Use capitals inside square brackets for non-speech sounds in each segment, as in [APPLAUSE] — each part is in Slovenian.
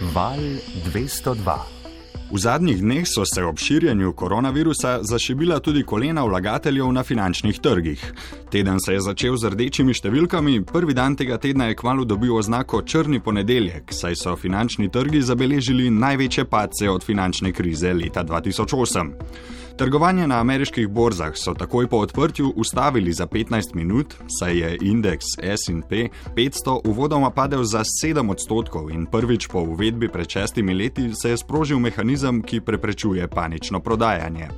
Val 202. V zadnjih dneh so se ob širjenju koronavirusa zašibila tudi kolena vlagateljev na finančnih trgih. Teden se je začel z rdečimi številkami, prvi dan tega tedna je kmalo dobil oznako črni ponedeljek, saj so finančni trgi zabeležili največje padce od finančne krize leta 2008. Trgovanje na ameriških borzah so takoj po odprtju ustavili za 15 minut, saj je indeks SP 500 uvodoma padel za 7 odstotkov in prvič po uvedbi pred šestimi leti se je sprožil mehanizem, ki preprečuje panično prodajanje.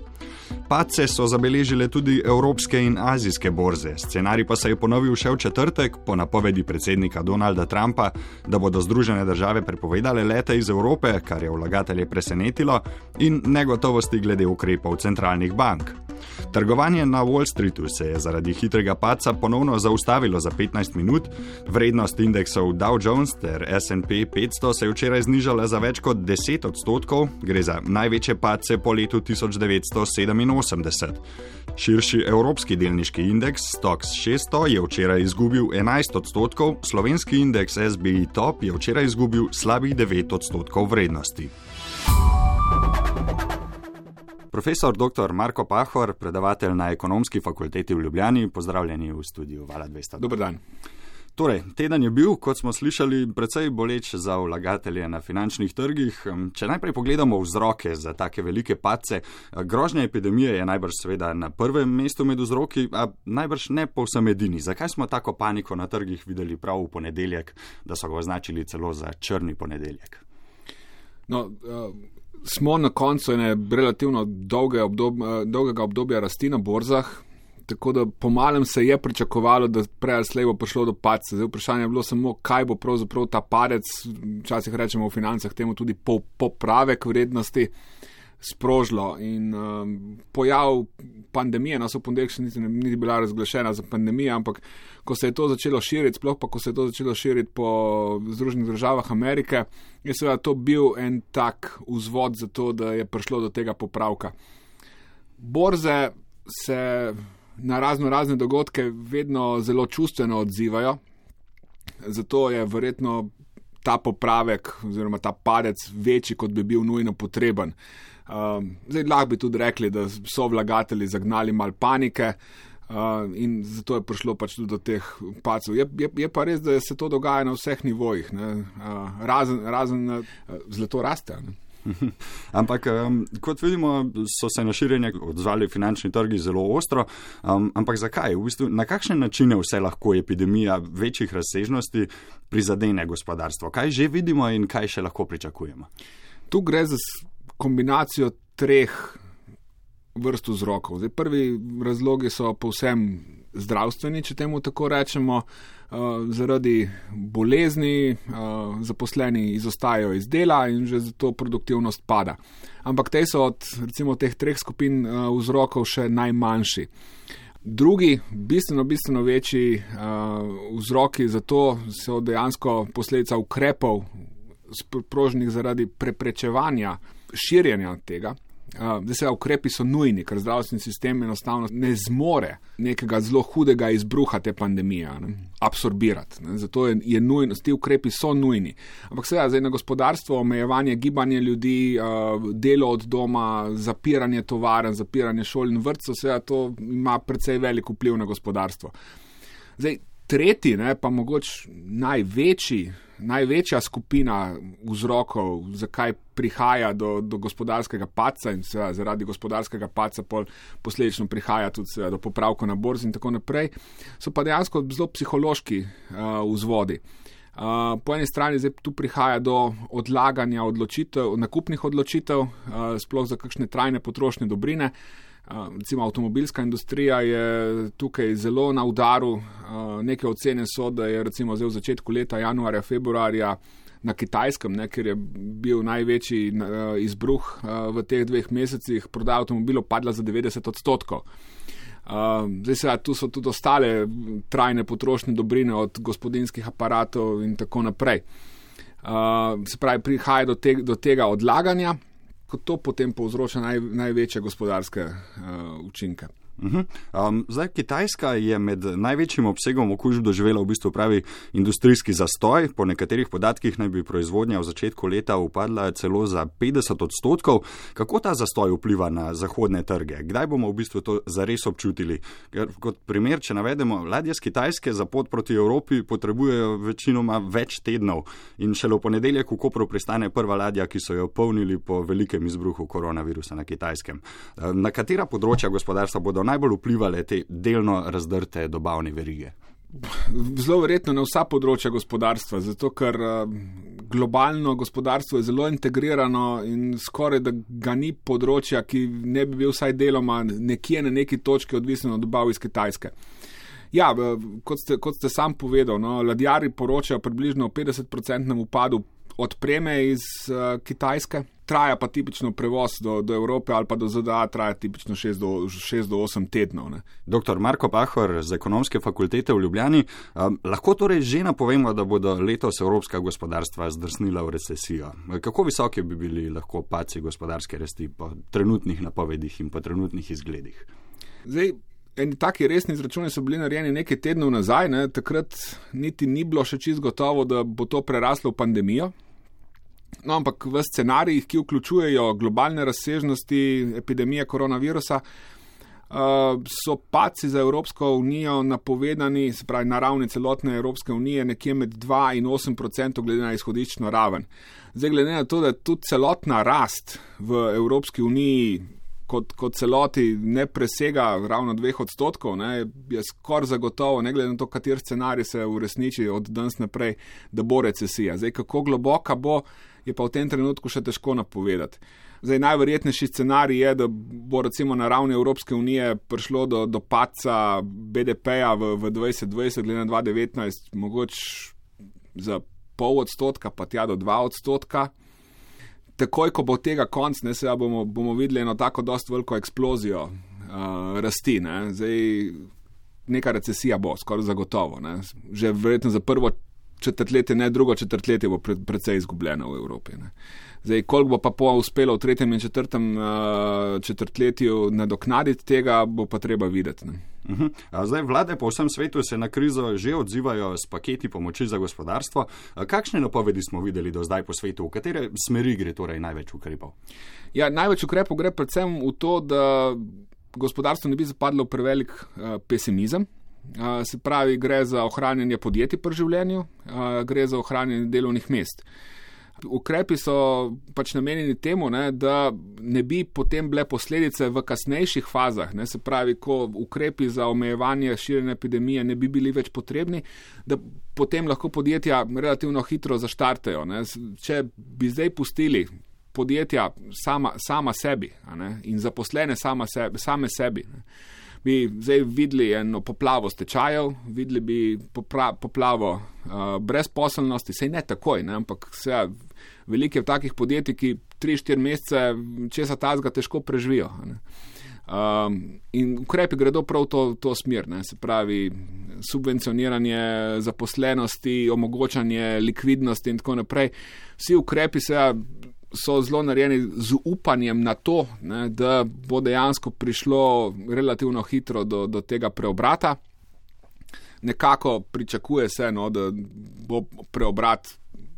Padce so zabeležile tudi evropske in azijske borze. Scenarij pa se je ponovil še v četrtek po napovedi predsednika Donalda Trumpa, da bodo Združene države prepovedale lete iz Evrope, kar je vlagatelje presenetilo, in negotovosti glede ukrepov centralnih bank. Trgovanje na Wall Streetu se je zaradi hitrega padca ponovno zaustavilo za 15 minut, vrednost indeksov Dow Jones ter SP 500 se je včeraj znižala za več kot 10 odstotkov, gre za največje padce po letu 1987. Širši evropski delniški indeks Stox 600 je včeraj izgubil 11 odstotkov, slovenski indeks SBI Top je včeraj izgubil slabih 9 odstotkov vrednosti. Profesor dr. Marko Pahor, predavatelj na ekonomski fakulteti v Ljubljani, pozdravljeni v studiu Vala 200. Dober dan. Torej, teden je bil, kot smo slišali, precej boleč za vlagatelje na finančnih trgih. Če najprej pogledamo vzroke za take velike pace, grožnja epidemije je najbrž seveda na prvem mestu med vzroki, a najbrž ne povsem edini. Zakaj smo tako paniko na trgih videli prav v ponedeljek, da so ga označili celo za črni ponedeljek? No, uh smo na koncu ene relativno dolge obdob, dolgega obdobja rasti na borzah, tako da pomalem se je pričakovalo, da prej ali slej bo prišlo do padca. Zdaj vprašanje je bilo samo, kaj bo pravzaprav ta padec, včasih rečemo v financah temu tudi popravek vrednosti sprožilo. In um, pojav pandemije, no, so ponedeljek še niti, niti bila razglašena za pandemijo, ampak ko se je to začelo širiti, sploh pa ko se je to začelo širiti po Združenih državah Amerike, je seveda to bil en tak vzvod za to, da je prišlo do tega popravka. Borze se na razno razne dogodke vedno zelo čustveno odzivajo, zato je verjetno ta popravek oziroma ta padec večji, kot bi bil nujno potreben. Um, zdaj, lahko bi tudi rekli, da so vlagatelji zagnali mal panike. Uh, in zato je prišlo pač tudi do teh pacov. Je, je, je pa res, da se to dogaja na vseh nivojih, uh, razen, razen uh, zlato raste. Ne? [LAUGHS] ampak, um, kot vidimo, so se na širjenje odzvali finančni trgi zelo ostro. Um, ampak zakaj? V bistvu, na kakšne načine vse lahko epidemija večjih razsežnosti prizadene gospodarstvo? Kaj že vidimo in kaj še lahko pričakujemo? Tu gre za kombinacijo treh vrst vzrokov. Zdaj, prvi razlogi so povsem zdravstveni, če temu tako rečemo, uh, zaradi bolezni, uh, zaposleni izostajajo iz dela in že zato produktivnost pada. Ampak te so od recimo teh treh skupin uh, vzrokov še najmanjši. Drugi, bistveno, bistveno večji uh, vzroki za to so dejansko posledica ukrepov, sproženih zaradi preprečevanja širjenja tega. Zdaj se ukrepi so nujni, ker zdravstveni sistem enostavno ne zmore nekega zelo hudega izbruha te pandemije ne, absorbirati. Ne. Zato je, je nujno, ti ukrepi so nujni. Ampak seveda, zdaj na gospodarstvo, omejevanje gibanja ljudi, delo od doma, zapiranje tovaren, zapiranje šol in vrtcev, seveda to ima precej velik vpliv na gospodarstvo. Zdaj, tretji, ne, pa mogoče največji največja skupina vzrokov, zakaj prihaja do, do gospodarskega paca in seveda zaradi gospodarskega paca pol posledično prihaja tudi seveda, do popravkov na borzi in tako naprej, so pa dejansko zelo psihološki uh, vzvodi. Uh, po eni strani zdaj tu prihaja do odlaganja odločitev, nakupnih odločitev, uh, sploh za kakšne trajne potrošne dobrine. Uh, recimo avtomobilska industrija je tukaj zelo na udaru. Neke ocene so, da je recimo zdaj v začetku leta, januarja, februarja na kitajskem, ne, ker je bil največji izbruh v teh dveh mesecih, prodaja avtomobilov padla za 90 odstotkov. Zdaj se, tu so tudi ostale trajne potrošne dobrine od gospodinskih aparatov in tako naprej. Se pravi, prihaja do, te, do tega odlaganja ko to potem povzroča naj, največje gospodarske uh, učinke. Um, zdaj, Kitajska je med največjim obsegom okužb doživela v bistvu pravi industrijski zastoj. Po nekaterih podatkih naj bi proizvodnja v začetku leta upadla celo za 50 odstotkov. Kako ta zastoj vpliva na zahodne trge? Kdaj bomo v bistvu to zares občutili? Ker, kot primer, če navedemo, ladje z Kitajske za pot proti Evropi potrebujejo večinoma več tednov in šele v ponedeljek v Kopru pristane prva ladja, ki so jo polnili po velikem izbruhu koronavirusa na Kitajskem. Na katera področja gospodarstva bodo najbolj vplivali te delno razdrte dobavne verige? Zelo verjetno na vsa področja gospodarstva, zato ker globalno gospodarstvo je zelo integrirano in skoraj da ga ni področja, ki ne bi bil vsaj deloma nekje na neki točki odvisen od dobav iz Kitajske. Ja, kot ste, kot ste sam povedal, no, ladjari poročajo približno o 50-odstotnem upadu odpreme iz uh, Kitajske, traja pa tipično prevoz do, do Evrope ali pa do ZDA, traja tipično 6 do, 6 do 8 tednov. Ne. Dr. Marko Pahor z ekonomske fakultete v Ljubljani, um, lahko torej že napovemo, da bodo letos evropska gospodarstva zdrsnila v recesijo. Kako visoke bi bili lahko paci gospodarske rasti po trenutnih napovedih in po trenutnih izgledih? Zdaj, eni taki resni izračuni so bili narejeni nekaj tednov nazaj, ne, takrat niti ni bilo še čisto gotovo, da bo to preraslo v pandemijo. No, ampak v scenarijih, ki vključujejo globalne razsežnosti epidemije koronavirusa, uh, so paci za Evropsko unijo napovedani, se pravi na ravni celotne Evropske unije, nekje med 2 in 8 odstotkov glede na izhodično raven. Zdaj, glede na to, da tudi celotna rast v Evropski uniji kot, kot celoti ne presega ravno dveh odstotkov, ne, je skoraj zagotovo, ne glede na to, kater scenarij se uresniči od danes naprej, da bo recesija. Zdaj, kako globoka bo, je pa v tem trenutku še težko napovedati. Zdaj, najverjetnejši scenarij je, da bo recimo na ravni Evropske unije prišlo do, do paca BDP-ja v, v 2020, glede na 2019, mogoče za pol odstotka, pa tja do dva odstotka takoj, ko bo tega konc, ne, se bomo, bomo videli eno tako dosto veliko eksplozijo uh, rasti. Ne. Zdaj, neka recesija bo, skoraj zagotovo. Ne. Že verjetno za prvo četrtletje, ne drugo četrtletje, bo pred, predvsej izgubljeno v Evropi. Ne. Zdaj, koliko bo pa po uspelo v tretjem in četrtem uh, četrtletju nadoknaditi tega, bo pa treba videti. Ne. Uh mhm. -huh. Zdaj, vlade po vsem svetu se na krizo že odzivajo s paketi pomoči za gospodarstvo. Kakšne napovedi smo videli do zdaj po svetu, v katere smeri gre torej največ ukrepov? Ja, največ ukrepov gre predvsem v to, da gospodarstvo ne bi zapadlo v prevelik uh, pesimizem. Se pravi, gre za ohranjanje podjetij pri življenju, gre za ohranjanje delovnih mest. Ukrepi so pač namenjeni temu, ne, da ne bi potem bile posledice v kasnejših fazah, ne, se pravi, ko ukrepi za omejevanje širjenja epidemije ne bi bili več potrebni, da potem lahko podjetja relativno hitro zaštartejo. Ne. Če bi zdaj pustili podjetja sama, sama sebi ne, in zaposlene sama sebi, same sebi. Ne, bi zdaj videli eno poplavo stečajev, videli bi popra, poplavo uh, brezposelnosti, sej ne takoj, ne, ampak se veliko je takih podjetij, ki 3-4 mesece česa tazga težko preživijo. Um, in ukrepi gredo prav v to, to smer, ne, se pravi subvencioniranje zaposlenosti, omogočanje likvidnosti in tako naprej. Vsi ukrepi se so zelo narejeni z upanjem na to, ne, da bo dejansko prišlo relativno hitro do, do tega preobrata. Nekako pričakuje se, no, da bo preobrat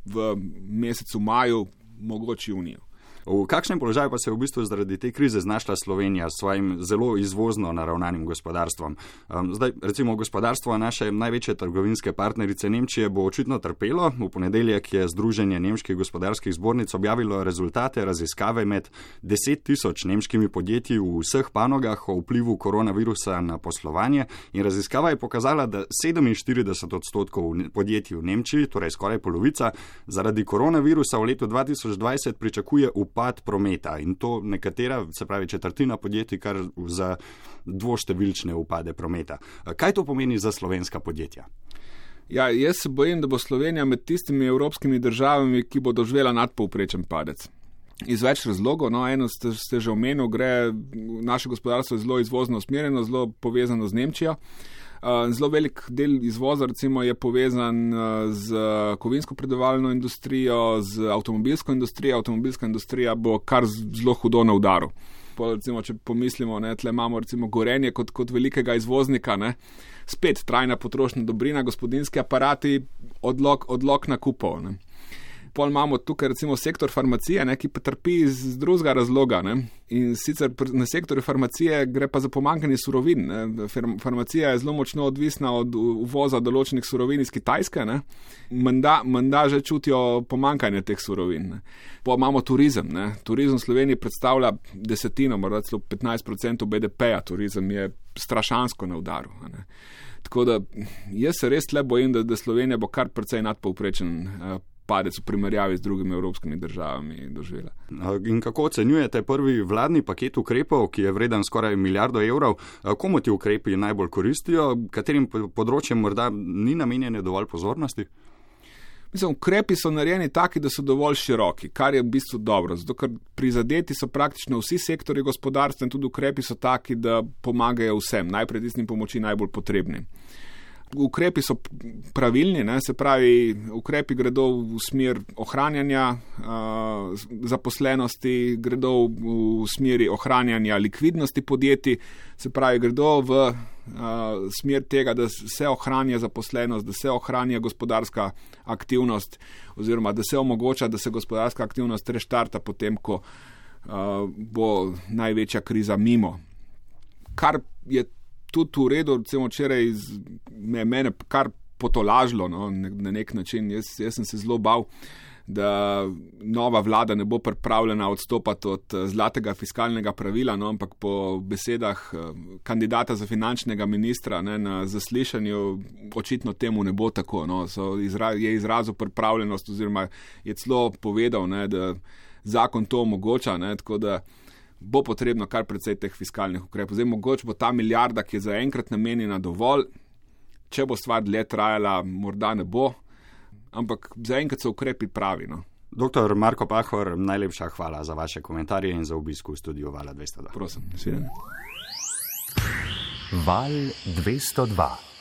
v mesecu maju, mogoče juniju. V kakšnem položaju pa se je v bistvu zaradi te krize znašla Slovenija s svojim zelo izvozno naravnanim gospodarstvom? Um, zdaj, recimo, gospodarstvo naše največje trgovinske partnerice Nemčije bo očitno trpelo. V ponedeljek je Združenje nemških gospodarskih zbornic objavilo rezultate raziskave med 10 tisoč nemškimi podjetji v vseh panogah o vplivu koronavirusa na poslovanje in raziskava je pokazala, da 47 odstotkov podjetij v Nemčiji, torej skoraj polovica, zaradi koronavirusa v letu 2020 pričakuje upad upad prometa in to nekatera, se pravi četrtina podjetij, kar za dvoštevilčne upade prometa. Kaj to pomeni za slovenska podjetja? Ja, jaz se bojim, da bo Slovenija med tistimi evropskimi državami, ki bo doživela nadpovprečen padec. Iz več razlogov, no, eno ste, ste že omenili, gre naše gospodarstvo zelo izvozno usmerjeno, zelo povezano z Nemčijo. Zelo velik del izvoza recimo, je povezan z kovinsko predelovalno industrijo, z avtomobilsko industrijo. Avtomobilska industrija bo kar zelo hudo na udaru. Recimo, če pomislimo, da imamo recimo gorenje kot, kot velikega izvoznika, ne? spet trajna potrošnja dobrina, gospodinski aparati, odlog, odlog nakupov. Ne? Pol imamo tukaj recimo sektor farmacije, ne, ki pa trpi iz drugega razloga. Ne. In sicer na sektorju farmacije gre pa za pomankanje surovin. Ne. Farmacija je zelo močno odvisna od uvoza določenih surovin iz Kitajske. Menda že čutijo pomankanje teh surovin. Ne. Pa imamo turizem. Ne. Turizem v Sloveniji predstavlja desetino, morda celo 15% BDP-ja. Turizem je strašansko na udaru. Ne. Tako da jaz se res le bojim, da, da Slovenija bo kar precej nadpovprečen. Uh, padec v primerjavi z drugimi evropskimi državami doživela. In kako ocenjujete prvi vladni paket ukrepov, ki je vreden skoraj milijardo evrov? Komu ti ukrepi najbolj koristijo, katerim področjem morda ni namenjene dovolj pozornosti? Mislim, ukrepi so narejeni taki, da so dovolj široki, kar je v bistvu dobro, zato ker prizadeti so praktično vsi sektori gospodarstva in tudi ukrepi so taki, da pomagajo vsem, najprej tistim pomoči najbolj potrebnim ukrepi so pravilni, ne? se pravi, ukrepi gredo v smer ohranjanja uh, zaposlenosti, gredo v smeri ohranjanja likvidnosti podjetij, se pravi, gredo v uh, smer tega, da se ohranja zaposlenost, da se ohranja gospodarska aktivnost oziroma da se omogoča, da se gospodarska aktivnost reštarta potem, ko uh, bo največja kriza mimo. Kar je tudi v redu, recimo včeraj me je mene kar potolažilo no, na nek način. Jaz, jaz sem se zelo bal, da nova vlada ne bo pripravljena odstopati od eh, zlatega fiskalnega pravila, no, ampak po besedah eh, kandidata za finančnega ministra ne, na zaslišanju očitno temu ne bo tako. No, izra, je izrazil pripravljenost oziroma je celo povedal, ne, da zakon to omogoča. Ne, bo potrebno kar precej teh fiskalnih ukrepov. Zdaj, mogoče bo ta milijarda, ki je zaenkrat namenjena, dovolj, če bo stvar dlje trajala, morda ne bo, ampak zaenkrat so ukrepi pravi. No. Doktor Marko Pahor, najlepša hvala za vaše komentarje in za obisk v studiu Vala 202. Prosim, svidenje. Val 202.